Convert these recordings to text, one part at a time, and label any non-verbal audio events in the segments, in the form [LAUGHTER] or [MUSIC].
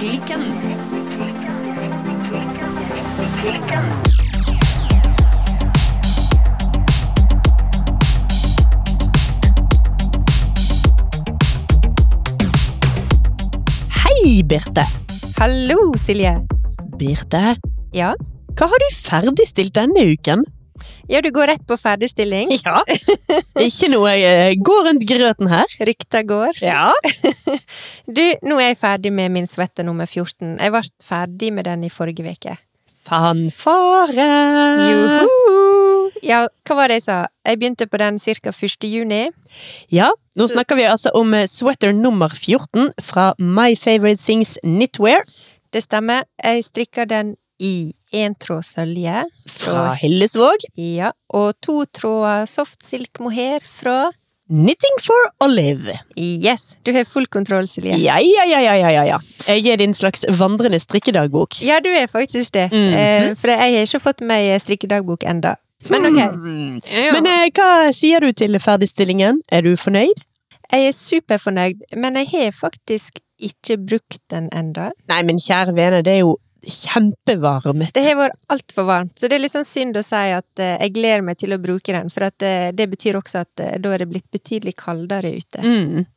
Strikkeklikken. Hei, Birte. Hallo, Silje. Birte, Ja? hva har du ferdigstilt denne uken? Ja, du går rett på ferdigstilling. [LAUGHS] Ja. Ikke noe jeg går rundt grøten her? Rykta går. Ja. [LAUGHS] Du, nå er jeg ferdig med min sweater nummer 14. Jeg ble ferdig med den i forrige uke. Fanfare! Joho! Ja, hva var det jeg sa? Jeg begynte på den ca. 1. juni. Ja, nå Så- snakker vi altså om eh, sweater nummer 14 fra My Favorite Things Knitwear Det stemmer. Jeg strikker den i én tråd sølje. fra Hellesvåg. Ja, og to tråder soft silk mohair fra Knitting for Olive. Yes! Du har full kontroll, Silje. Ja, ja, ja, ja, ja, ja. Jeg er din slags vandrende strikkedagbok. Ja, du er faktisk det. Mm -hmm. for jeg har ikke fått meg strikkedagbok enda. Men ok. Mm. Ja. Men eh, hva sier du til ferdigstillingen? Er du fornøyd? Jeg er superfornøyd, men jeg har faktisk ikke brukt den enda. Nei, men kjære vene, det er jo kjempevarmt. Det har vært altfor varmt, så det er litt sånn synd å si at eh, jeg gleder meg til å bruke den, for at eh, det betyr også at eh, da er det blitt betydelig kaldere ute. Mm.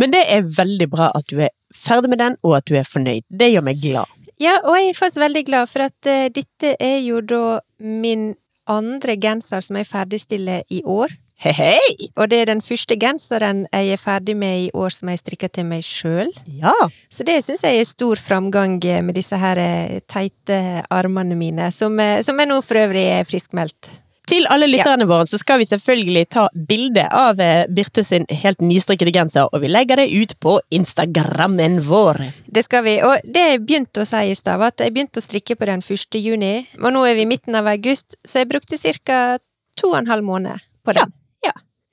Men det er veldig bra at du er ferdig med den, og at du er fornøyd. Det gjør meg glad. Ja, og jeg er faktisk veldig glad, for at eh, dette er jo da min andre genser som jeg ferdigstiller i år. Hei, hei! Og det er den første genseren jeg er ferdig med i år som jeg strikker til meg sjøl. Ja. Så det syns jeg er stor framgang eh, med disse her eh, teite armene mine, som, eh, som jeg nå for øvrig er friskmeldt. Til alle lytterne våre så skal vi selvfølgelig ta bilde av Birte sin helt nystrikkede genser, og vi legger det ut på Instagrammen vår. Det skal vi. Og det jeg begynte å si i stad, var at jeg begynte å strikke på den 1. juni, og nå er vi i midten av august, så jeg brukte ca. to og en halv måned på den. Ja.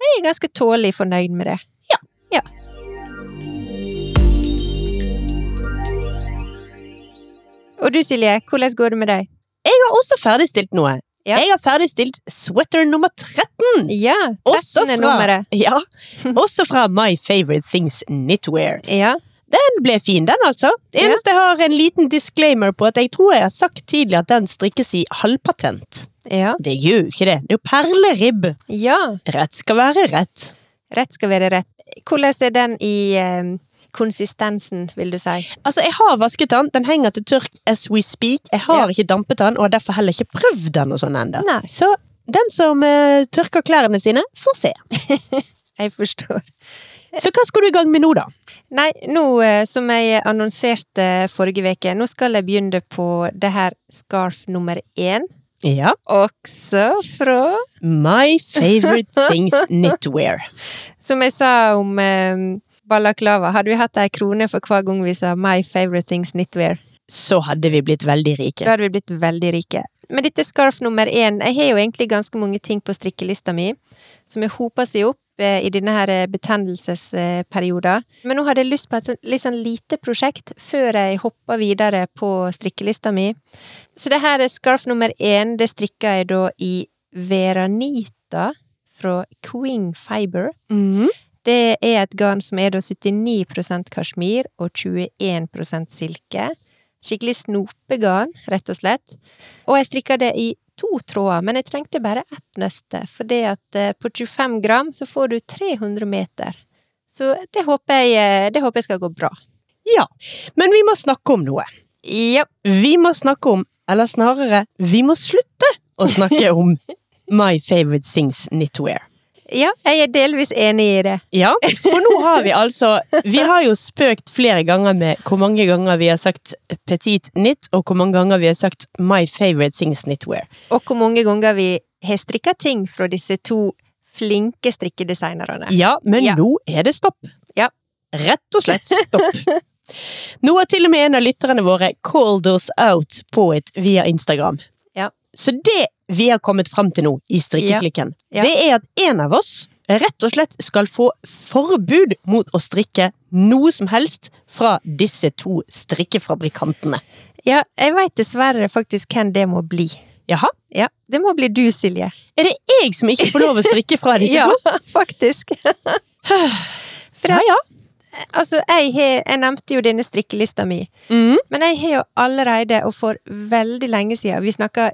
Jeg er ganske tålelig fornøyd med det. Ja. ja. Og du Silje, hvordan går det med deg? Jeg har også ferdigstilt noe. Ja. Jeg har ferdigstilt sweater nummer 13. Ja, Også 13. er nummeret. ja, også fra My Favorite Things Knitwear. Ja. Den ble fin, den altså. Det eneste jeg har en liten disclaimer på, at jeg tror jeg har sagt tidligere at den strikkes i halvpatent. Ja. Det gjør jo ikke det. Det er jo perleribb. ja. Rett skal være rett. Rett skal være rett. Hvordan er den i eh, konsistensen, vil du si? Altså, jeg har vasket den. Den henger til tørk as we speak. Jeg har Ja. ikke dampet den, og har derfor heller ikke prøvd den og sånn ennå. Så den som eh, tørker klærne sine, får se. [LAUGHS] Jeg forstår. Så hva skal du i gang med nå, da? Nei, nå eh, som jeg annonserte forrige uke, nå skal jeg begynne på det her scarf nummer én. Ja. Også fra My Favorite [LAUGHS] Things Knitwear. Som jeg sa om eh, balaklava, hadde vi hatt ei krone for hver gang vi sa My favorite things knitwear. Så hadde vi blitt veldig rike. Da hadde vi blitt veldig rike. Men dette scarf nummer én Jeg har jo egentlig ganske mange ting på strikkelista mi som har hopa seg opp eh, i denne her eh, betennelsesperioden. Men nå hadde jeg lyst på et litt sånn lite prosjekt før jeg hoppa videre på strikkelista mi. Så det her er scarf nummer én. Det strikka jeg da i Veranita fra Queen Fiber. Mhm. Det er et garn som er da 79% kasjmir og 21% silke. Skikkelig snopegarn, rett og slett. Og jeg strikka det i to tråder, men jeg trengte bare ett nøste, for det at eh, på 25 gram så får du 300 meter. Så det håper jeg, eh, det håper jeg skal gå bra. Ja. Men vi må snakke om noe. Ja. Vi må snakke om, eller snarere, vi må slutte å snakke om [LAUGHS] My Favorite Things Knitwear. Ja, jeg er delvis enig i det. Ja, for nå har vi altså Vi har jo spøkt flere ganger med hvor mange ganger vi har sagt Petit Knit, og hvor mange ganger vi har sagt My Favorite Things Knitwear. Og hvor mange ganger vi har strikka ting fra disse to flinke strikkedesignerne. Ja, men Ja. nå er det stopp. Ja. Rett og slett stopp. [LAUGHS] Nå har til og med en av lytterne våre called us out på it via Instagram. Ja. Så det vi har kommet fram til nå i Strikkeklikken, Ja. Ja. det er at en av oss rett og slett skal få forbud mot å strikke noe som helst fra disse to strikkefabrikantene. Ja, jeg veit dessverre faktisk hvem det må bli. Jaha? Ja, det må bli du, Silje. Er det jeg som ikke får lov å strikke fra [LAUGHS] disse Ja, to? faktisk. For [SIGHS] Ja, ja. altså, jeg, har, jeg nevnte jo denne strikkelista mi. Mm. Men jeg har jo allerede, og for veldig lenge siden, vi snakker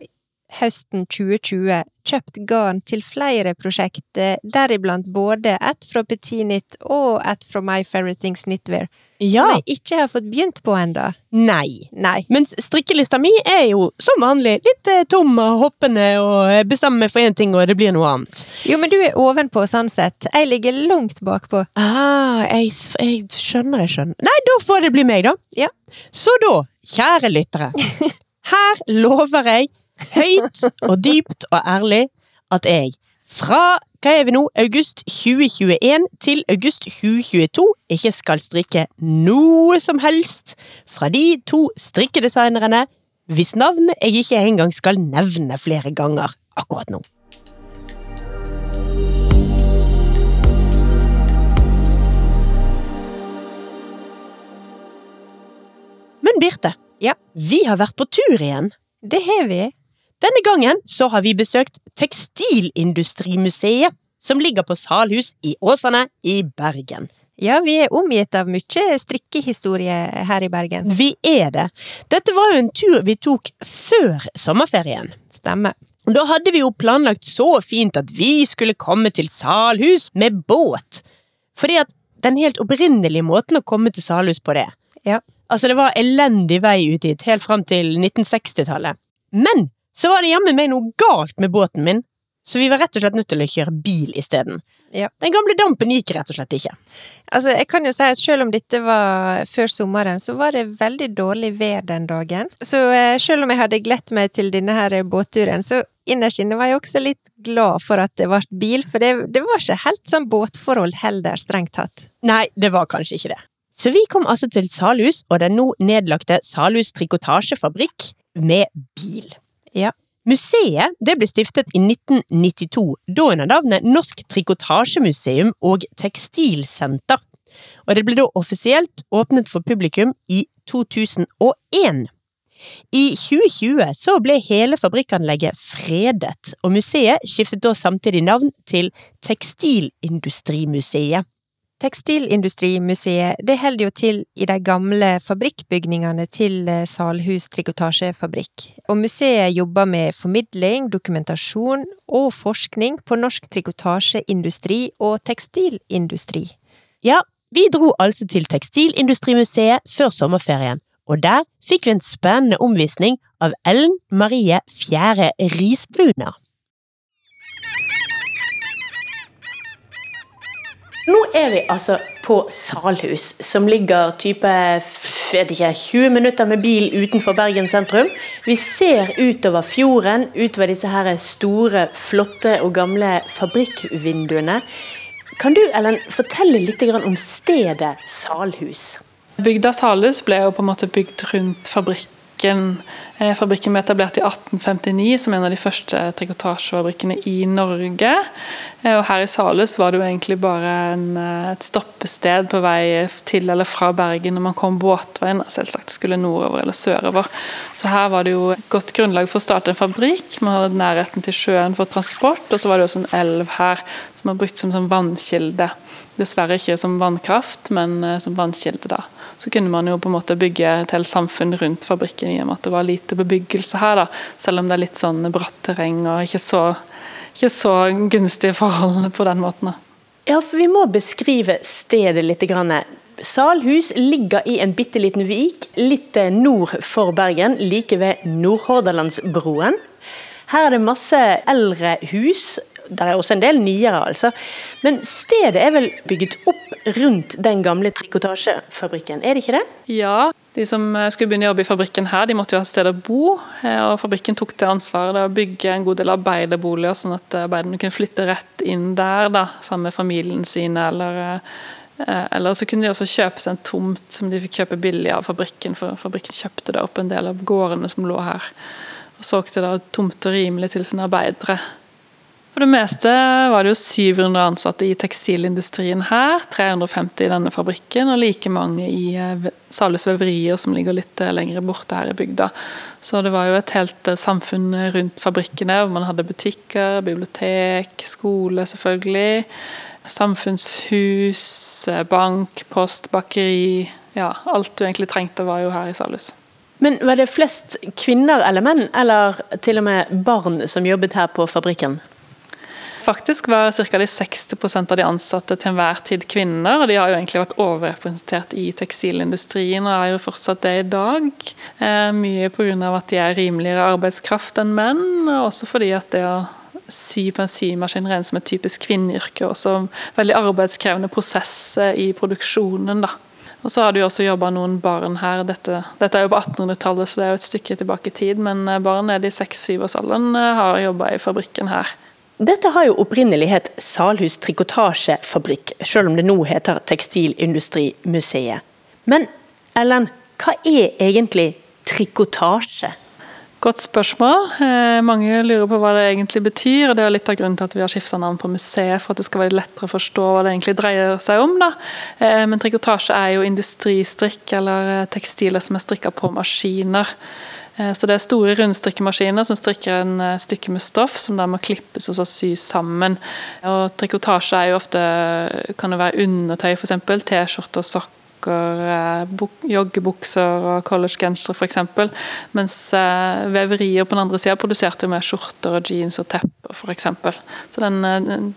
høsten 2020, kjøpt garn til flere prosjekter, deriblant både et fra Petit Knit og et fra My Favorite Things Knitwear, Ja. som jeg ikke har fått begynt på ennå. Nei. Nei. Mens strikkelista mi er jo som vanlig litt eh, tom og hoppende og eh, bestemmer meg for én ting, og det blir noe annet. Jo, men du er ovenpå, sånn sett. Jeg ligger langt bakpå. Ah, jeg, jeg skjønner, jeg skjønner. Nei, da får det bli meg, da. Ja. Så da, kjære lyttere, [LAUGHS] her lover jeg høyt og dypt og ærlig at jeg fra hva er vi nå, august 2021 til august 2022 ikke skal strikke noe som helst fra de to strikkedesignerne hvis navn jeg ikke engang skal nevne flere ganger akkurat nå. Men Birte, Ja. vi har vært på tur igjen. Det har vi. Denne gangen så har vi besøkt Tekstilindustrimuseet, som ligger på Salhus i Åsane i Bergen. Ja, vi er omgitt av mye strikkehistorie her i Bergen. Vi er det. Dette var jo en tur vi tok før sommerferien. Stemmer. Da hadde vi jo planlagt så fint at vi skulle komme til Salhus med båt. Fordi at den helt opprinnelige måten å komme til Salhus på det Ja. Altså, det var elendig vei ut dit, helt fram til 1960-tallet. Men så var det jammen meg noe galt med båten min, så vi var rett og slett nødt til å kjøre bil isteden. Ja. Den gamle dampen gikk rett og slett ikke. Altså, jeg kan jo si at selv om dette var før sommeren, så var det veldig dårlig vær den dagen. Så eh, selv om jeg hadde gledt meg til denne her båtturen, så innerst inne var jeg også litt glad for at det ble bil, for det, det var ikke helt sånn båtforhold heller, strengt tatt. Nei, det var kanskje ikke det. Så vi kom altså til Salhus og den nå nedlagte Salhus trikotasjefabrikk med bil. Ja. Museet ble stiftet i 1992, da under navnet Norsk Trikotasjemuseum og Tekstilsenter. Og det ble da offisielt åpnet for publikum i 2001. I 2020 så ble hele fabrikkanlegget fredet, og museet skiftet da samtidig navn til Tekstilindustrimuseet. Tekstilindustrimuseet det holder jo til i de gamle fabrikkbygningene til eh, Salhus trikotasjefabrikk, og museet jobber med formidling, dokumentasjon og forskning på norsk trikotasjeindustri og tekstilindustri. Ja, vi dro altså til Tekstilindustrimuseet før sommerferien, og der fikk vi en spennende omvisning av Ellen Marie Fjære Risbruner. Nå er vi altså på Salhus, som ligger type ikke, 20 minutter med bil utenfor Bergen sentrum. Vi ser utover fjorden, utover disse her store, flotte og gamle fabrikkvinduene. Kan du Ellen, fortelle litt om stedet Salhus? Bygda Salhus ble jo på en måte bygd rundt fabrikken. Eh, Fabrikken ble etablert i 1859 som en av de første trikotasjefabrikkene i Norge. Eh, Og her i Salhus var det jo egentlig bare en, eh, et stoppested på vei til eller fra Bergen når man kom båtveien. Selvsagt skulle nordover eller sørover. Så her var det jo et godt grunnlag for å starte en fabrikk. Man hadde nærheten til sjøen for transport, og så var det også en elv her som var brukt som, som vannkilde. Dessverre ikke som vannkraft, men eh, som vannkilde. da. Så kunne man jo på en måte bygge et helt samfunn rundt fabrikken i og med at det var lite bebyggelse her, da. selv om det er litt sånn bratt terreng og ikke så, ikke så gunstige forhold på den måten. da. Ja, for vi må beskrive stedet litt. Grann. Salhus ligger i en bitte liten vik litt eh, nord for Bergen, like ved Nordhordalandsbroen. Her er det masse eldre hus. Der er også en del nyere, altså. Men stedet er vel bygget opp rundt den gamle trikotasjefabrikken, er det ikke det? Ja, de som eh, skulle begynne å jobbe i fabrikken her, de måtte jo ha sted å bo. eh, Og fabrikken tok det ansvaret å bygge en god del arbeiderboliger, sånn at arbeiderne kunne flytte rett inn der da, sammen med familien sine. Eller, eh, eller så kunne de også kjøpe seg en tomt som de fikk kjøpe billig av fabrikken, for fabrikken kjøpte da opp en del av gårdene som lå her. Og solgte da tomter rimelig til sine arbeidere. For det meste var det jo 700 ansatte i tekstilindustrien her, 350 i denne fabrikken, og like mange i eh, Salhus Veverier, som ligger litt eh, lenger borte her i bygda. Så det var jo et helt eh, samfunn rundt fabrikkene, hvor man hadde butikker, bibliotek, skole selvfølgelig. Samfunnshus, bank, post, bakeri. Ja, alt du egentlig trengte var jo her i Salhus. Men var det flest kvinner eller menn, eller til og med barn som jobbet her på fabrikken? Faktisk var ca. de 60% av de ansatte til enhver tid kvinner. og De har jo egentlig vært overrepresentert i tekstilindustrien og er jo fortsatt det i dag. Eh, mye pga. at de er rimeligere arbeidskraft enn menn, og også fordi at det å sy på en symaskin regnes som et typisk kvinneyrke. Også veldig arbeidskrevende prosess i produksjonen. da. Og så har du også jobba noen barn her. Dette, dette, er jo på 1800-tallet, så det er jo et stykke tilbake i tid. Men eh, barn nede i 6-7-årsalderen eh, har jobba i fabrikken her. Dette har jo opprinnelig het Salhus trikotasjefabrikk, selv om det nå heter Tekstilindustrimuseet. Men Ellen, hva er egentlig trikotasje? Godt spørsmål. Eh, mange lurer på hva det egentlig betyr. og Det er litt av grunnen til at vi har skifta navn på museet, for at det skal være lettere å forstå hva det egentlig dreier seg om. Da. Eh, men trikotasje er jo industristrikk, eller eh, tekstiler som er strikka på maskiner. Eh, så Det er store rundstrikkemaskiner som strikker en eh, stykke med stoff som da må klippes og så sys sammen. Og Trikotasje er jo ofte, kan det være undertøy, f.eks. T-skjorter, sokker, eh, joggebukser og collegegensere f.eks. Mens veverier på den andre sida produserte med skjorter og jeans og tepper f.eks. Så den,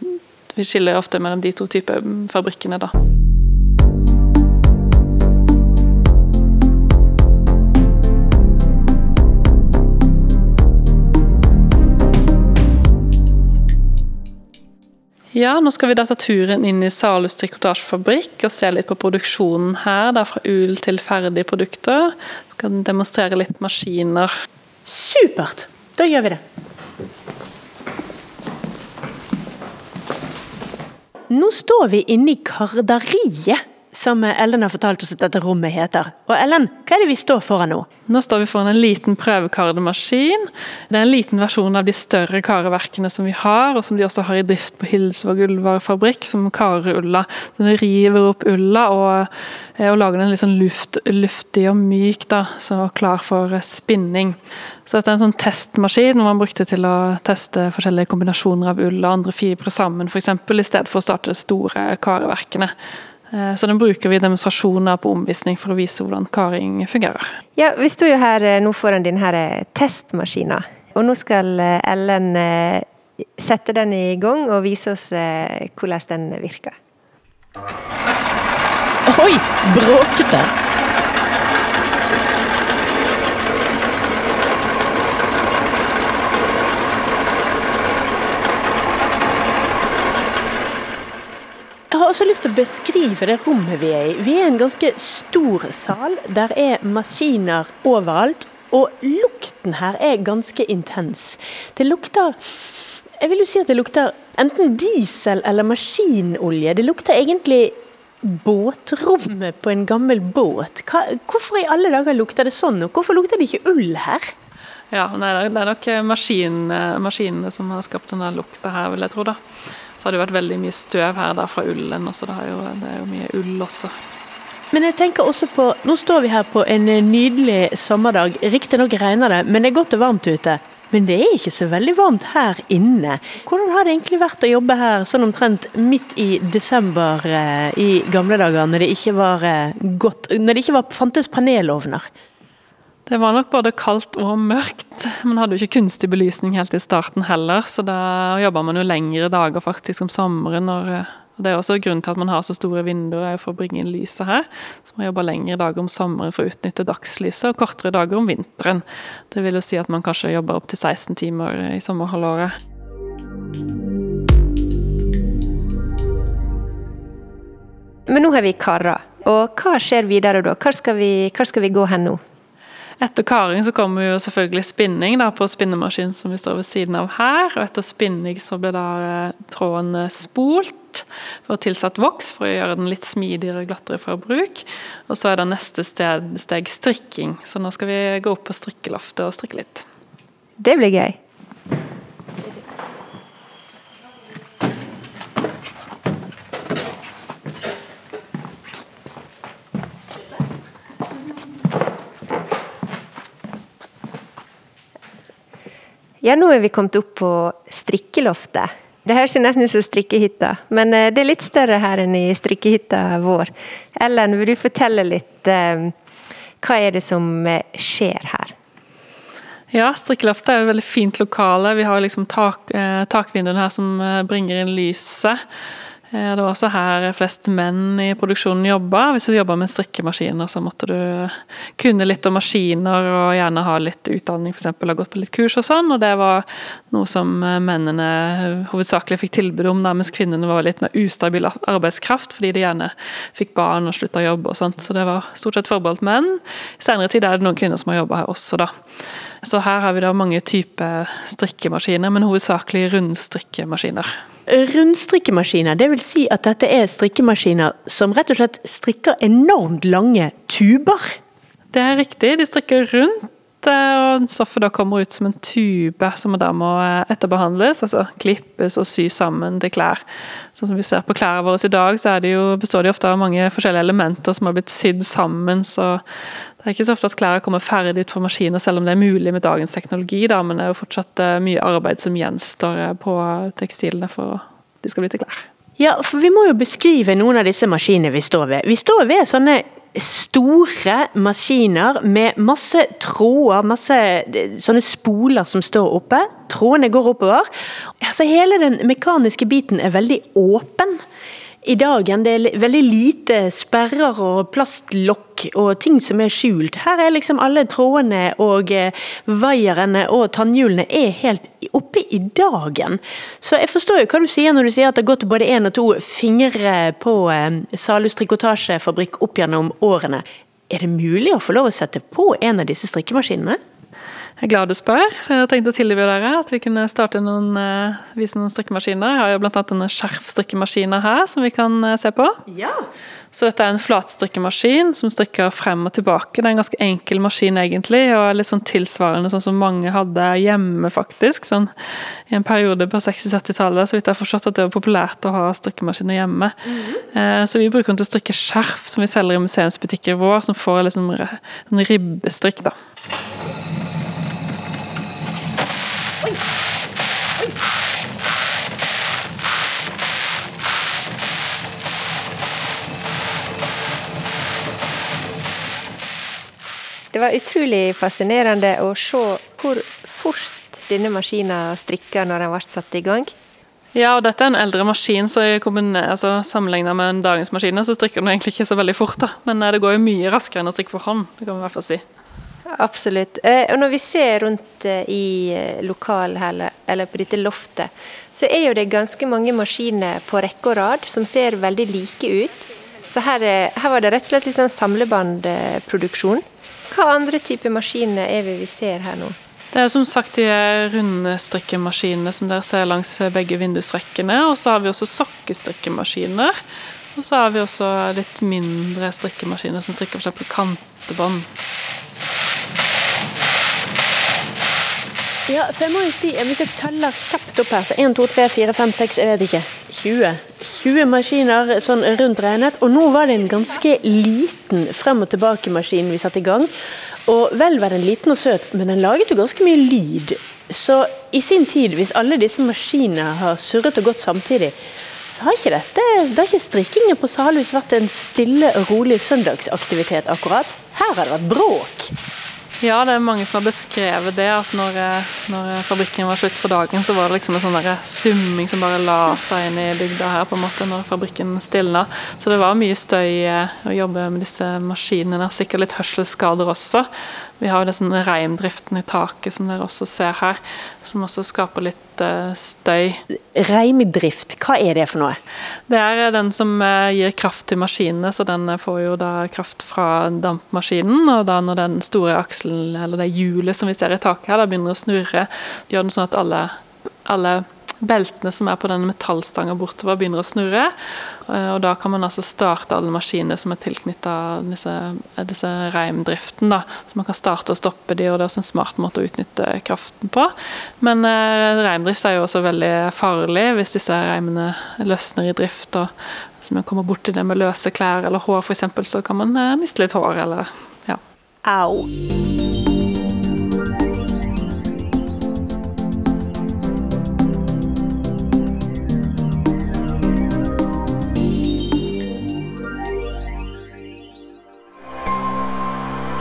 vi skiller ofte mellom de to typer fabrikkene. da. Ja, nå skal vi da ta turen inn i Salus trikotasjefabrikk og se litt på produksjonen her. Det er fra ull til ferdige produkter. Skal demonstrere litt maskiner. Supert! Da gjør vi det. Nå står vi inne i karderiet som Ellen har fortalt oss at dette rommet heter. Og Ellen, hva er det vi står foran nå? Nå står vi foran en liten prøvekardemaskin. Det er en liten versjon av de større kareverkene som vi har, og som de også har i drift på Hilsvåg ullvarefabrikk, som karer ulla. Den river opp ulla og, eh, og lager den litt sånn luft, luftig og myk, da, så klar for eh, spinning. Så dette er en sånn testmaskin man brukte til å teste forskjellige kombinasjoner av ull og andre fibre sammen, f.eks. i stedet for å starte de store kareverkene. Eh, så den bruker vi demonstrasjoner på omvisning for å vise hvordan karing fungerer. Ja, Vi står jo her eh, nå foran din her testmaskina, og nå skal Ellen sette den i gang og vise oss hvordan den virker. Oi! Bråkete! Har også lyst til å beskrive det rommet vi er i. Vi er i en ganske stor sal. Der er maskiner overalt. Og lukten her er ganske intens. Det lukter Jeg vil jo si at det lukter enten diesel eller maskinolje. Det lukter egentlig båtrommet på en gammel båt. Hva, hvorfor i alle dager lukter det sånn, og hvorfor lukter det ikke ull her? Ja, Det er nok maskinene, maskinene som har skapt denne lukta her, vil jeg tro. da. Så har det vært veldig mye støv her der fra ullen, så det er, jo, det er jo mye ull også. Men jeg tenker også på Nå står vi her på en nydelig sommerdag. Riktignok regner det, men det er godt og varmt ute. Men det er ikke så veldig varmt her inne. Hvordan har det egentlig vært å jobbe her sånn omtrent midt i desember eh, i gamle dager, når det ikke var eh, godt Når det ikke var, fantes panelovner? Det var nok både kaldt og mørkt. Man hadde jo ikke kunstig belysning helt i starten heller, så da jobba man jo lengre dager faktisk om sommeren. Og det er også grunnen til at man har så store vinduer, for å bringe inn lyset her. Så man jobber lengre dager om sommeren for å utnytte dagslyset, og kortere dager om vinteren. Det vil jo si at man kanskje jobber opptil 16 timer i sommerhalvåret. Men nå har vi kara, og hva skjer videre da? Hvor skal vi, hvor skal vi gå hen nå? Etter karing så kommer jo selvfølgelig spinning da, på spinnemaskinen som vi står ved siden av her. Og etter spinning så blir da eh, tråden eh, spolt for å tilsatt voks for å gjøre den litt smidigere og glattere for bruk. Og så er det neste sted, steg strikking. Så nå skal vi gå opp på strikkeloftet og strikke litt. Det blir gøy. Ja, nå er vi kommet opp på strikkeloftet. Det høres nesten ut som strikkehytta, men eh, det er litt større her enn i strikkehytta vår. Ellen, vil du fortelle litt eh, hva er det som eh, skjer her? Ja, strikkeloftet er et veldig fint lokale. Vi har liksom tak, takvinduene her som bringer inn lyset. Eh, det var også her flest menn i produksjonen jobba. Hvis du jobba med strikkemaskiner, så måtte du kunne litt om maskiner og gjerne ha litt utdanning, f.eks. ha gått på litt kurs og sånn. Og det var noe som mennene hovedsakelig fikk tilbud om, mens kvinnene var litt mer ustabil arbeidskraft fordi de gjerne fikk barn og slutta å jobbe og sånt. Så det var stort sett forbeholdt menn. I senere tid er det noen kvinner som har jobba her også, da. Så her har vi da mange typer strikkemaskiner, men hovedsakelig rundstrikkemaskiner. Rundstrikkemaskiner, vil si at dette er strikkemaskiner som rett og slett strikker enormt lange tuber? Det er riktig, de strikker rundt og stoffet da kommer ut som en tube som da må eh, etterbehandles, altså klippes og sys sammen til klær. Sånn som vi ser på klærne våre i dag, så de jo, består de ofte av mange forskjellige elementer som har blitt sydd sammen. så det er ikke så ofte at klær kommer ferdig ut fra maskiner, selv om det er mulig med dagens teknologi. Da, men det er jo fortsatt eh, mye arbeid som gjenstår eh, på tekstilene for at de skal bli til klær. Ja, for vi må jo beskrive noen av disse maskinene vi står ved. Vi står ved sånne store maskiner med masse tråder, masse sånne spoler som står oppe. Trådene går oppover. Altså Hele den mekaniske biten er veldig åpen i dagen. Det er veldig lite sperrer og plastlokk og ting som er skjult. Her er liksom alle trådene og eh, vaierne og tannhjulene er helt oppe i dagen. Så jeg forstår jo hva du sier når du sier at det har gått både én og to fingre på eh, Salus trikotasjefabrikk opp gjennom årene. Er det mulig å få lov å sette på en av disse strikkemaskinene? Jeg er glad du spør. Jeg tenkte å tilby dere at vi kunne starte noen, uh, vise noen strikkemaskiner. Jeg har jo bl.a. denne skjerfstrikkemaskiner her som vi kan uh, se på. Ja. Så dette er en flatstrikkemaskin som strikker frem og tilbake. Det er en ganske enkel maskin egentlig, og litt sånn tilsvarende sånn som mange hadde hjemme, faktisk. Sånn i en periode på 60-70-tallet så vidt jeg har forstått at det var populært å ha strikkemaskiner hjemme. Mm -hmm. Så vi bruker den til å strikke skjerf som vi selger i museumsbutikker vår, som får liksom en ribbestrikk, da. Det var utrolig fascinerende å se hvor fort denne maskinen strikka når den ble satt i gang. Ja, og dette er en eldre maskin, så altså, sammenligna med en dagens maskiner, så strikker den egentlig ikke så veldig fort. da. Men eh, det går jo mye raskere enn å strikke for hånd. det kan vi i hvert fall si. Absolutt. Eh, og når vi ser rundt eh, i lokalet eller på dette loftet, så er jo det ganske mange maskiner på rekke og rad som ser veldig like ut. Så her, her var det rett og slett litt sånn samlebandproduksjon. Hva andre typer maskiner er vi vi ser her nå? Det er som sagt de runde strikkemaskinene som dere ser langs begge vindusrekkene. Og så har vi også sokkestrikkemaskiner. Og så har vi også litt mindre strikkemaskiner som strikker f.eks. kantebånd. Ja, for jeg må jo si, Hvis jeg teller kjapt opp her, så 1, 2, 3, 4, 5, 6, jeg vet ikke 20. 20 maskiner sånn rundt regnet. Og nå var det en ganske liten frem og tilbake-maskin vi satte i gang. Og vel var den liten og søt, men den laget jo ganske mye lyd. Så i sin tid, hvis alle disse maskinene har surret og gått samtidig, så har ikke dette, da har ikke strikkingen på Salhus vært en stille og rolig søndagsaktivitet akkurat. Her har det vært bråk. Ja, det er mange som har beskrevet det. At når, eh, når fabrikken var slutt for dagen, så var det liksom en sånn der summing som bare la seg inn i bygda her, på en måte, når fabrikken stilna. Så det var mye støy eh, å jobbe med disse maskinene. Sikkert litt hørselsskader også. Vi har jo den reimdriften i taket som dere også ser her, som også skaper litt uh, støy. Reimdrift, hva er det for noe? Det er eh, den som gir kraft til maskinene, så den får jo da kraft fra dampmaskinen. Og da når den store akselen, eller det hjulet som vi ser i taket her, da begynner å snurre, gjør den sånn at alle, alle beltene som er på denne metallstanga bortover, begynner å snurre. Eh, og Da kan man altså starte alle maskinene som er tilknytta disse, disse reimdriften. Da. Så man kan starte og stoppe de, og det er også en smart måte å utnytte kraften på. Men eh, reimdrift er jo også veldig farlig hvis disse reimene løsner i drift. og Hvis man kommer borti det med løse klær eller hår f.eks., så kan man eh, miste litt hår. eller au.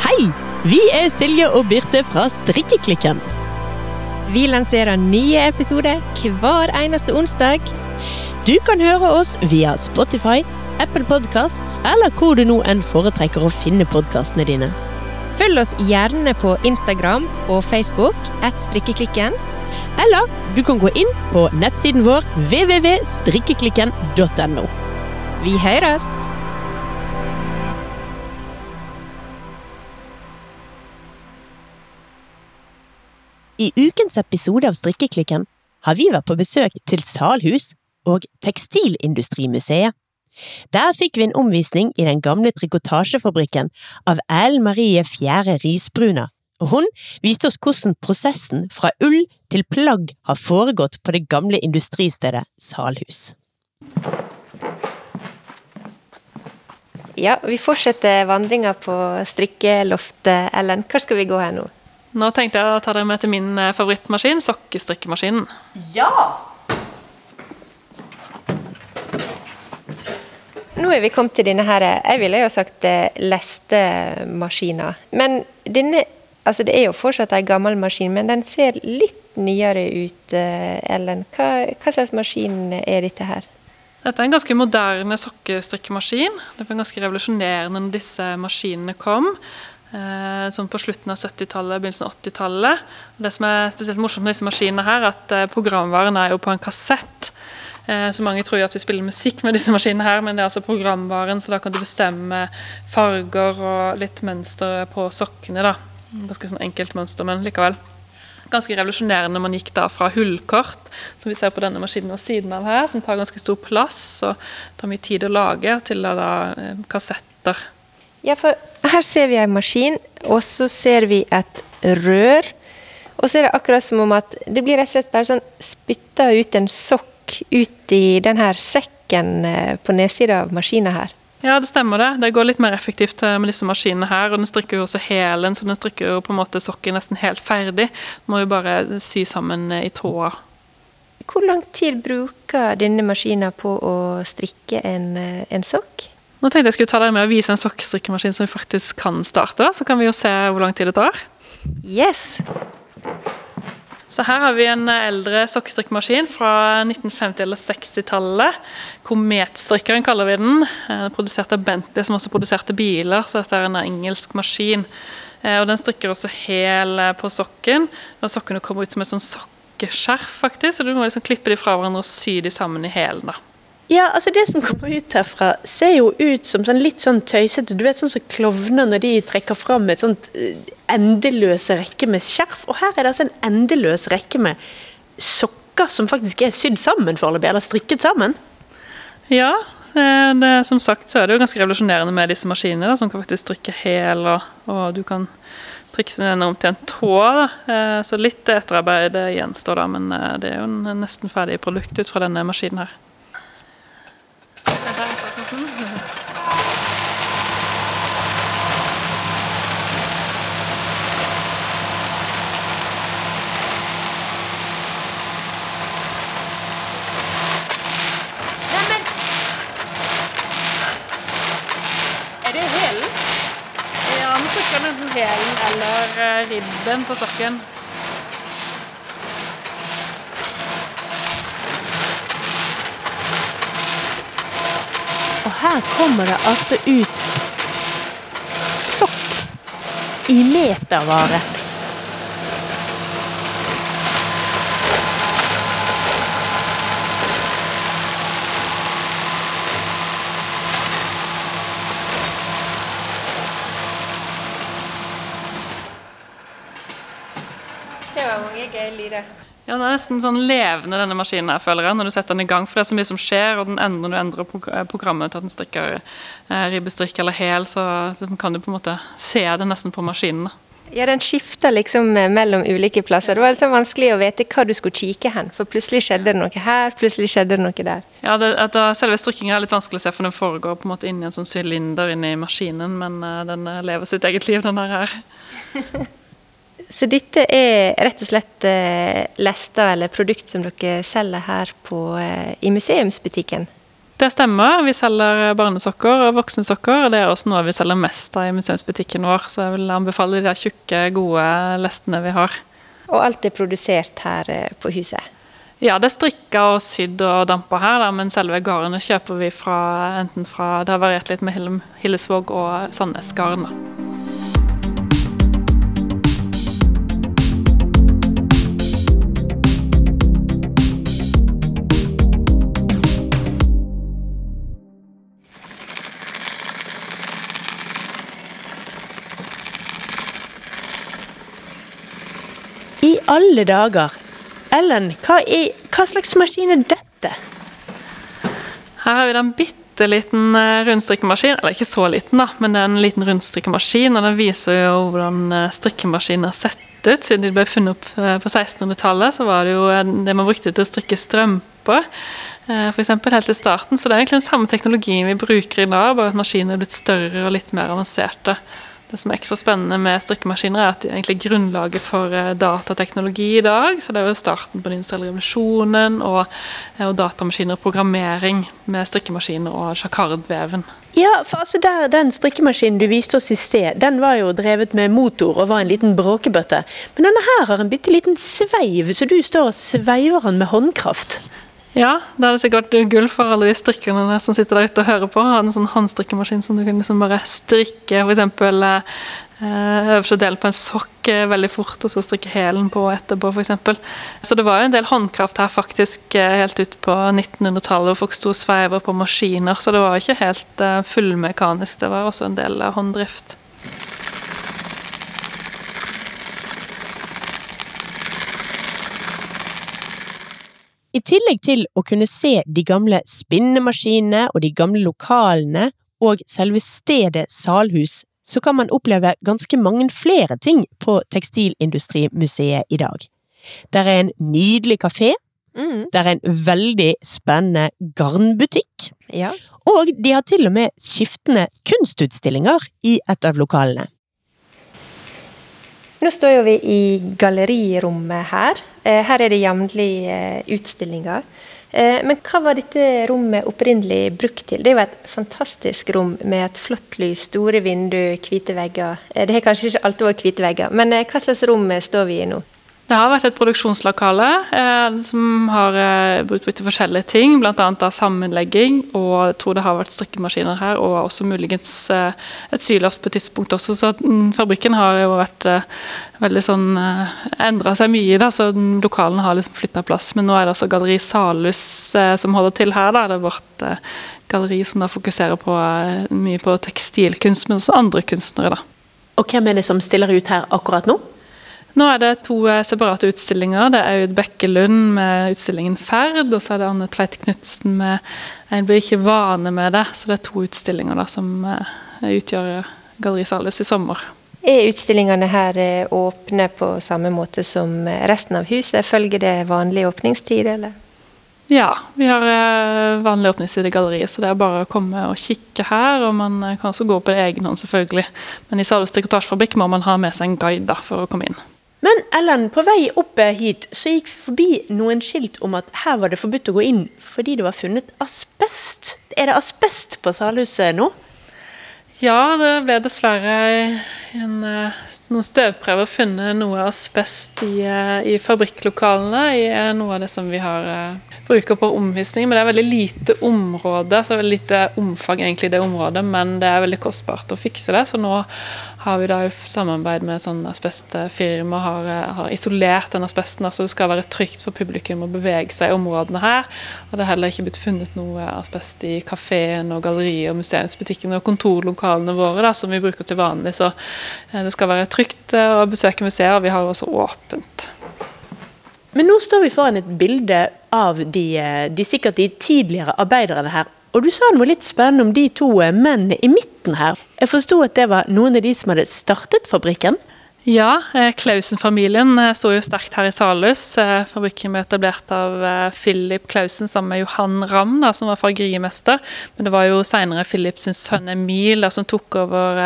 Hei! Vi er Silje og Birte fra Strikkeklikken. Vi lanserer nye episoder hver eneste onsdag. Du kan høre oss via Spotify, Apple Podkast eller hvor du nå enn foretrekker å finne podkastene dine. Følg oss gjerne på Instagram og Facebook at Strikkeklikken. Eller du kan gå inn på nettsiden vår www.strikkeklikken.no. Vi høres! I ukens episode av Strikkeklikken har vi vært på besøk til Salhus og Tekstilindustrimuseet. Der fikk vi en omvisning i den gamle trikotasjefabrikken av Ellen Marie Fjære Risbruna, og hun viste oss hvordan prosessen fra ull til plagg har foregått på det gamle industristedet Salhus. Ja, vi fortsetter vandringa på strikkeloftet, Ellen. Hvor skal vi gå her nå? Nå tenkte jeg å ta dere med til min eh, favorittmaskin, sokkestrikkemaskinen. Ja! Nå er vi kommet til denne her, jeg ville jo sagt eh, lestemaskina. Men denne, altså det er jo fortsatt en gammel maskin, men den ser litt nyere ut, eh, Ellen. Hva, hva slags maskin er dette her? Dette er en ganske moderne sokkestrikkemaskin. Det var ganske revolusjonerende når disse maskinene kom. Eh, sånn på slutten av 70-tallet, begynnelsen av 80-tallet. Det som er spesielt morsomt med disse maskinene, her, er at eh, programvaren er jo på en kassett. Eh, så mange tror jo at vi spiller musikk med disse maskinene, her, men det er altså programvaren, så da kan du bestemme farger og litt mønster på sokkene. da. Ganske sånn enkelt mønster, men likevel ganske revolusjonerende man gikk da fra hullkort, som vi ser på denne maskinen ved siden av her, som tar ganske stor plass og tar mye tid å lage, til da eh, kassetter. Ja, for her ser vi en maskin, og så ser vi et rør. Og så er det akkurat som om at det blir rett og slett bare sånn spytta ut en sokk ut i den her sekken eh, på nedsida av maskina her. Ja, det stemmer det. Det går litt mer effektivt eh, med disse maskinene her. Og den strikker jo også hælen, så den strikker jo på en måte sokken nesten helt ferdig. Må jo bare sy sammen eh, i tråda. Hvor lang tid bruker denne maskina på å strikke en, en sokk? Nå tenkte jeg skulle ta dere med å vise en sokkestrikkemaskin som vi faktisk kan starte. Så kan vi jo se hvor lang tid det tar. Yes! Så her har vi en eldre sokkestrikkmaskin fra 1950- eller 60-tallet. Kometstrikkeren kaller vi den. Den er produsert av Bentley, som også produserte biler, så dette er en engelsk maskin. Eh, og Den strikker også hæl eh, på sokken, og sokkene kommer ut som et sånn sokkeskjerf, faktisk. Så du må liksom klippe de fra hverandre og sy de sammen i hælen. Ja, altså Det som kommer ut herfra, ser jo ut som sånn litt sånn tøysete. Du vet sånn som klovner når de trekker fram et sånt endeløse rekke med skjerf. Og her er det altså en endeløs rekke med sokker som faktisk er sydd sammen foreløpig, eller strikket sammen. Ja, det, det, som sagt så er det jo ganske revolusjonerende med disse maskinene, da, som kan faktisk strikke hel, og, og du kan trikse den om til en tå. Da. Eh, Så litt etterarbeid gjenstår, da, men eh, det er jo en nesten ferdig produkt ut fra denne maskinen her. Er det hælen? Ja, nå strikker den enten hælen eller eh, ribben på sokken. Her kommer det altså ut sokk i metervare. Det var mange gøye lyder. Ja, Den er nesten sånn levende, denne maskinen, her, føler jeg, når du setter den i gang. For det er så mye som skjer, og den endrer, du endrer eh, programmet til at den strikker eh, ribbestrikk eller hæl, så, så kan du på en måte se det nesten på maskinen. Ja, den skifter liksom eh, mellom ulike plasser. Det var sånn vanskelig å vite hva du skulle kikke hen, for plutselig skjedde det noe her, plutselig skjedde det noe der. Ja, det, at da, Selve strikkinga er litt vanskelig å se, for den foregår på en måte inni en sånn sylinder inni maskinen, men uh, den lever sitt eget liv, den her. [LAUGHS] Så dette er rett og slett eh, lester eller produkt som dere selger her på, eh, i museumsbutikken? Det stemmer. Vi selger barnesokker og voksensokker. og Det er også noe vi selger mest av i museumsbutikken vår. Så jeg vil anbefale de tjukke, gode lestene vi har. Og alt er produsert her eh, på huset? Ja, det er strikka og sydd og dampa her, da, men selve garnet kjøper vi fra enten fra Det har variert litt med Hillesvåg og Sandnes Garn. Alle dager! Ellen, hva, er, hva slags maskin er dette? Her har vi den bitte liten eh, rundstrikkemaskin, eller ikke så liten, da, men det er en liten rundstrikkemaskin. og Den viser jo hvordan strikkemaskinen strikkemaskiner har sett ut. Siden de ble funnet opp eh, på 1600-tallet, så var det jo det man brukte til å strikke strømper. Eksempel, helt til starten, så Det er egentlig den samme teknologien vi bruker i dag, bare at maskinene er blitt større og litt mer avanserte. Det som er ekstra spennende med strikkemaskiner, er at de er egentlig grunnlaget for eh, datateknologi i dag. Så det er jo starten på den industrielle revolusjonen og, eh, og datamaskiner og programmering med strikkemaskiner og sjakardveven. Ja, for altså der, Den strikkemaskinen du viste oss i sted, den var jo drevet med motor og var en liten bråkebøtte. Men denne her har en bitte liten sveiv, så du står og sveiver den med håndkraft. Ja, det hadde sikkert vært gull for alle de strikkerne som sitter der ute og hører på. Hadde en sånn håndstrikkemaskin som du kunne liksom bare strikke f.eks. Eh, øverste del på en sokk eh, veldig fort, og så strikke hælen på etterpå f.eks. Så det var jo en del håndkraft her faktisk eh, helt ut på 1900-tallet, hvor folk sto og sveiva på maskiner, så det var ikke helt fullmekanisk. Det var også en del hånddrift. I tillegg til å kunne se de gamle spinnemaskinene og de gamle lokalene og selve stedet Salhus, så kan man oppleve ganske mange flere ting på Tekstilindustrimuseet i dag. Der er en nydelig kafé, mm. der er en veldig spennende garnbutikk, ja. og de har til og med skiftende kunstutstillinger i et av lokalene. Nå står vi i gallerirommet her. Eh, her er det jevnlig eh, utstillinger. Eh, men hva var dette rommet opprinnelig brukt til? Det er jo et fantastisk rom med et flott lys, store vinduer, hvite vegger. Det har kanskje ikke alltid vært hvite vegger, men hva slags rom står vi i nå? Det har vært et produksjonslokale eh, som har eh, brukt til forskjellige ting, bl.a. sammenlegging, og jeg tror det har vært strikkemaskiner her, og også muligens eh, et syloft på et tidspunkt også. Så mm, fabrikken har jo vært eh, veldig sånn eh, endra seg mye, da, så lokalene har liksom flytta plass. Men nå er det altså Galleri Salus eh, som holder til her. Da. Det er vårt eh, galleri som da fokuserer på, mye på tekstilkunst, men også andre kunstnere. da. Og hvem er det som stiller ut her akkurat nå? Nå er det to eh, separate utstillinger. Det er Aud Bekkelund med utstillingen 'Ferd', og så er det Anne Tveit Knutsen med 'En blir ikke vane med det'. Så det er to utstillinger da, som uh, utgjør Galleri Salus i sommer. Er utstillingene her eh, åpne på samme måte som resten av huset? Følger det vanlig åpningstid, eller? Ja, vi har vanlig åpningstid i galleriet, så det er bare å komme og kikke her. Og man kan også gå på egen hånd, selvfølgelig. Men i Salus trikotasjefabrikk må man ha med seg en guide da, for å komme inn. Men Ellen, på vei opp hit så gikk forbi noen skilt om at her var det forbudt å gå inn fordi det var funnet asbest. Er det asbest på Salhuset nå? Ja, det ble dessverre en, eh, noen støvprøver funnet noe asbest i, eh, i fabrikklokalene. I eh, noe av det som vi har bruker på omvisning. Men det er veldig lite område, så veldig lite omfang egentlig i det området. Men det er veldig kostbart å fikse det. Så nå har vi da i samarbeid med sånn asbestfirma har, har isolert den asbesten. så det skal være trygt for publikum å bevege seg i områdene her. Og det er heller ikke blitt funnet noe asbest i kafeen og galleriet og museumsbutikkene og kontorlokalene våre da, som vi bruker til vanlig. Så eh, det skal være trygt eh, å besøke museer, og vi har også åpent. Men nå står vi foran et bilde av de, eh, de sikkert de tidligere arbeiderne her. Og du sa noe litt spennende om de to mennene i midten her. Jeg forsto at det var noen av de som hadde startet fabrikken? Ja, eh, Klausen-familien eh, sto jo sterkt her i Salhus. Eh, fabrikken ble etablert av Philip Klausen sammen med Johan Ramm, som var fargerimester. Men det var jo senere Philip sin sønn Emil da, som tok over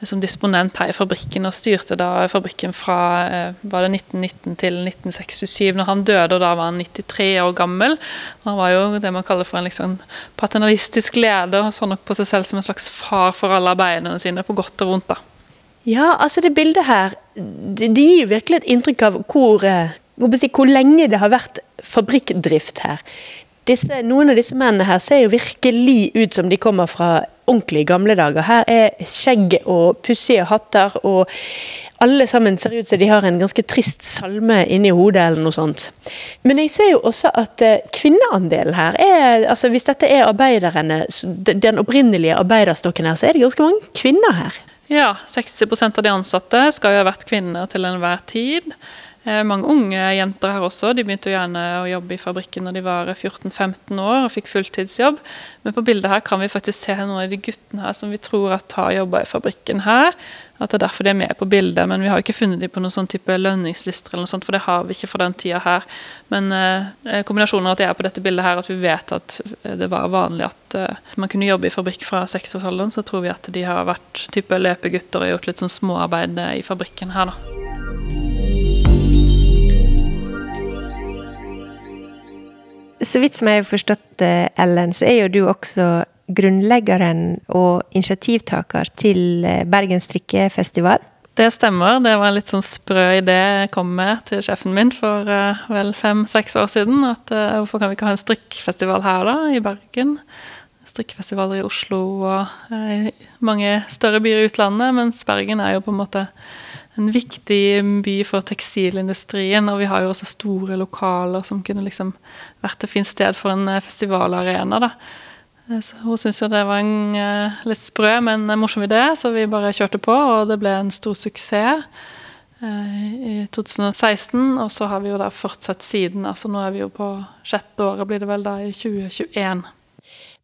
som disponent her i fabrikken, og styrte da fabrikken fra var det 1919 til 1967. Når han døde, og da var han 93 år gammel. Han var jo det man kaller for en liksom paternalistisk leder, og så nok på seg selv som en slags far for alle arbeiderne sine, på godt og vondt. da. Ja, altså det bildet her, det, gir virkelig et inntrykk av hvor, eh, hvor lenge det har vært fabrikkdrift her. Disse, noen av disse mennene her ser jo virkelig ut som de kommer fra ordentlig gamle dager. Her er skjegg og pussige hatter, og alle sammen ser ut som de har en ganske trist salme inni hodet eller noe sånt. Men jeg ser jo også at eh, kvinneandelen her er altså Hvis dette er arbeiderne, den opprinnelige arbeiderstokken her, så er det ganske mange kvinner her. Ja, 60% av de ansatte skal jo ha vært kvinner til enhver tid. Eh, mange unge jenter her også. De begynte gjerne å jobbe i fabrikken når de var 14-15 år og fikk fulltidsjobb. Men på bildet her kan vi faktisk se noen av de guttene her som vi tror at har jobba i fabrikken her. At det er derfor de er med på bildet, men vi har ikke funnet dem på noen sånn type lønningslister, eller noe sånt, for det har vi ikke for den tida her. Men eh, kombinasjonen av at de er på dette bildet her, at vi vet at det var vanlig at eh, man kunne jobbe i fabrikk fra seksårsalderen, så tror vi at de har vært type løpegutter og gjort litt sånn småarbeid i fabrikken her, da. Så vidt som jeg har forstått, det, Ellen, så er jo du også grunnleggeren og initiativtaker til eh, Bergen strikkefestival. Det stemmer. Det var en litt sånn sprø idé jeg kom med til sjefen min for uh, vel fem-seks år siden. At uh, hvorfor kan vi ikke ha en strikkfestival her, da, i Bergen? Strikkefestivaler i Oslo og uh, mange større byer i utlandet, mens Bergen er jo på en måte en viktig by for tekstilindustrien. Og vi har jo også store lokaler som kunne liksom vært et fint sted for en festivalarena. da. Eh, så hun syntes jo det var en uh, litt sprø, men morsom idé, så vi bare kjørte på, og det ble en stor suksess uh, i 2016. Og så har vi jo da fortsatt siden, altså nå er vi jo på sjette året, blir det vel da, i 2021.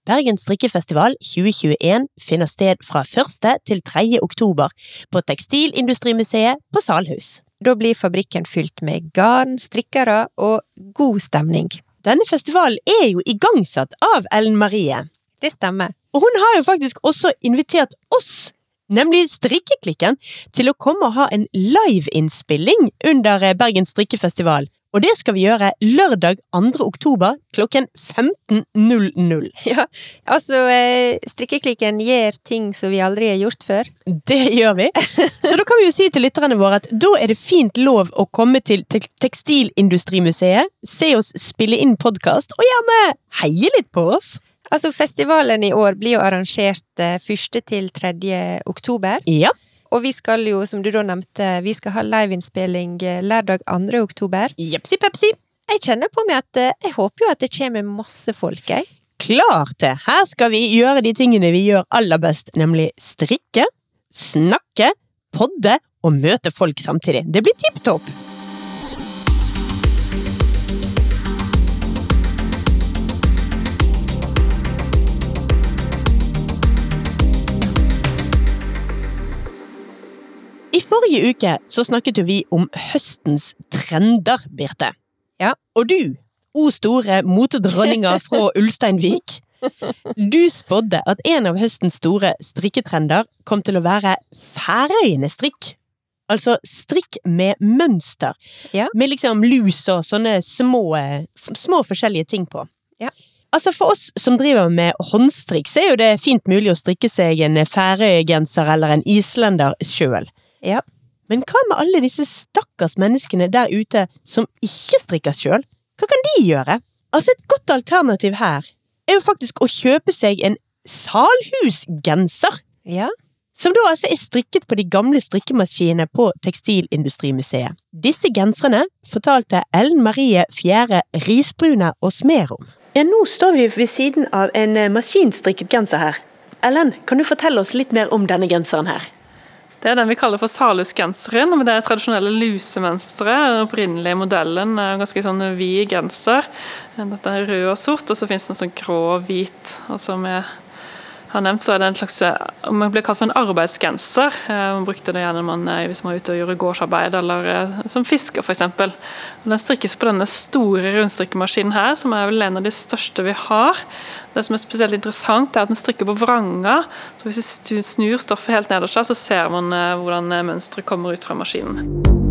Bergen strikkefestival 2021 finner sted fra 1. til 3. oktober på Tekstilindustrimuseet på Salhus. Da blir fabrikken fylt med garn, strikkere og god stemning. Denne festivalen er jo igangsatt av Ellen Marie. Det stemmer. Og hun har jo faktisk også invitert oss, nemlig Strikkeklikken, til å komme og ha en liveinnspilling under Bergens Bergen strikkefestival. Og det skal vi gjøre lørdag 2. oktober klokken 15.00. [LAUGHS] Ja, altså eh, Strikkeklikken gjør ting som vi aldri har gjort før. Det gjør vi. [LAUGHS] Så da kan vi jo si til lytterne våre at da er det fint lov å komme til Tekstilindustrimuseet, se oss spille inn podkast, og gjerne heie litt på oss. Altså, festivalen i år blir jo arrangert 1. Eh, til 3. oktober. Ja. Og vi skal jo, som du da nevnte, vi skal ha liveinnspilling eh, lørdag 2. oktober. Jepsi pepsi. Jeg kjenner på meg at eh, jeg håper jo at det kommer masse folk, jeg. Klart det! Her skal vi gjøre de tingene vi gjør aller best, nemlig strikke, snakke, podde og møte folk samtidig. Det blir tipp topp! I forrige uke så snakket jo vi om høstens trender, Birte. Ja. Og du, o store motedronninga fra [LAUGHS] Ulsteinvik, du spådde at en av høstens store strikketrender kom til å være færøyende strikk. Altså strikk med mønster. Ja. Med liksom lus og sånne små, små forskjellige ting på. Ja. Altså For oss som driver med håndstrikk, så er jo det fint mulig å strikke seg en færøygenser eller en islender sjøl. Ja. Men hva med alle disse stakkars menneskene der ute som ikke strikker sjøl? Hva kan de gjøre? Altså, et godt alternativ her er jo faktisk å kjøpe seg en salhusgenser. Ja. Som da altså er strikket på de gamle strikkemaskinene på Tekstilindustrimuseet. Disse genserne fortalte Ellen Marie Fjære Risbrune og Smer om. Ja, nå står vi ved siden av en eh, maskinstrikket genser her. Ellen, kan du fortelle oss litt mer om denne genseren her? Det er den vi kaller for salhusgenseren, Det det tradisjonelle lusemønsteret. Den opprinnelige modellen er ganske sånn vid genser. Dette er rød og sort, og så finnes det en sånn grå og hvit. Altså med har nevnt, så er det en slags man blir kalt for en arbeidsgenser. Man brukte det gjerne man, hvis man var ute og gjorde gårdsarbeid, eller som fisker f.eks. Den strikkes på denne store rundstrikkemaskinen her, som er vel en av de største vi har. Det som er spesielt interessant, er at den strikker på vranger. så Hvis vi snur stoffet helt nederst, så ser man hvordan mønsteret kommer ut fra maskinen.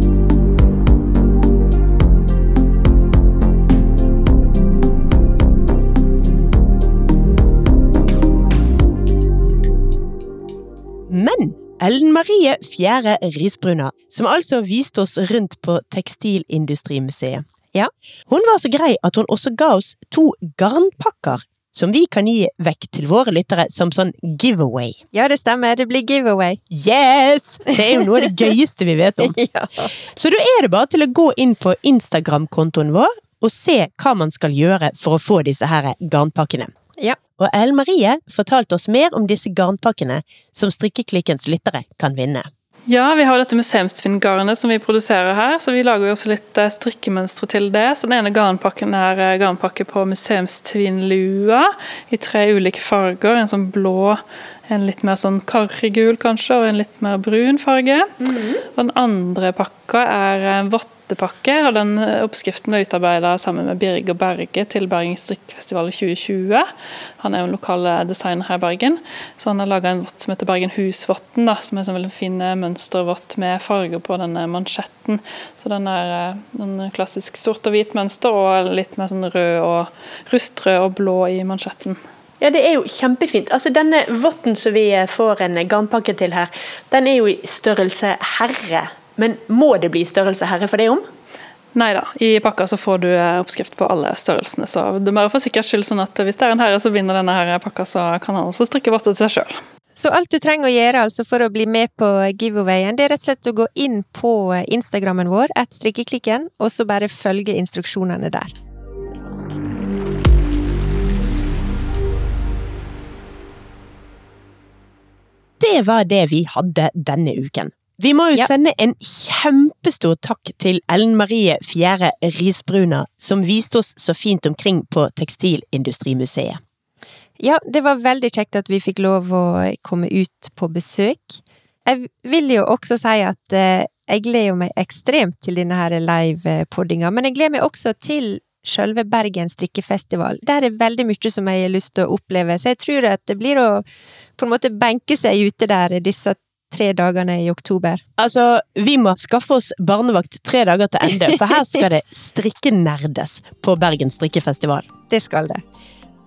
Ellen Marie Fjære Risbruna, som altså viste oss rundt på Tekstilindustrimuseet. Ja. Hun var så grei at hun også ga oss to garnpakker som vi kan gi vekk til våre lyttere som sånn giveaway. Ja, det stemmer. Det blir giveaway. Yes! Det er jo noe av det [LAUGHS] gøyeste vi vet om. ja. Så da er det bare til å gå inn på Instagram-kontoen vår og se hva man skal gjøre for å få disse her garnpakkene. Ja. Og Ellen Marie fortalte oss mer om disse garnpakkene som Strikkeklikkens lyttere kan vinne. Ja, vi har dette museumsfinngarnet som vi produserer her, så vi lager jo også litt eh, strikkemønstre til det. Så den ene garnpakken er eh, garnpakke på museumstvinnlua i tre ulike farger. En sånn blå, en litt mer sånn karrigul kanskje, og en litt mer brun farge. Mm -hmm. Og den andre pakka er en vottepakke, og den eh, Oppskriften ble utarbeida sammen med Birger Berge til Bergen strikkfestival i 2020. Han er jo en lokal eh, designer her i Bergen. Så han har laga en vott som heter Bergen Husvotten, som er en veldig fin eh, mønstervott med farger på denne mansjetten. Så den er en klassisk sort og hvit mønster, og litt mer sånn rød og rustrød og blå i mansjetten. Ja, det er jo kjempefint. Altså, Denne votten som vi får en garnpakke til her, den er jo i størrelse herre. Men må det bli størrelse herre for det om? Nei da, i pakka så får du eh, oppskrift på alle størrelsene. Så du bare for sikkerhets skyld sånn at hvis det er en herre som vinner denne her pakka, så kan han også strikke votter til seg sjøl. Så alt du trenger å gjøre altså for å bli med på giveawayen, det er rett og slett å gå inn på Instagrammen vår, at strikkeklikken, og så bare følge instruksjonene der. Det var det vi hadde denne uken. Vi må jo ja. sende en kjempestor takk til Ellen Marie Fjære Risbruna, som viste oss så fint omkring på Tekstilindustrimuseet. Ja, det var veldig kjekt at vi fikk lov å komme ut på besøk. Jeg vil jo også si at eh, jeg gleder meg ekstremt til denne her live-poddinga, men jeg gleder meg også til sjølve Bergen strikkefestival. Der er veldig mye som jeg har lyst til å oppleve, så jeg tror at det blir å på en måte benke seg ute der disse tre dagene i oktober? Altså, vi må skaffe oss barnevakt tre dager til ende, for her skal det strikkenerdes på Bergen strikkefestival. Det skal det.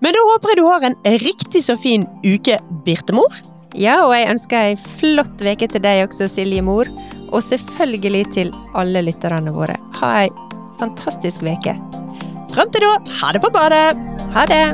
Men da håper jeg du har en riktig så fin uke, Birtemor. Ja, og jeg ønsker ei flott uke til deg også, Silje Mor. Og selvfølgelig til alle lytterne våre. Ha ei fantastisk uke. Frem til da, ha det på badet! Ha det!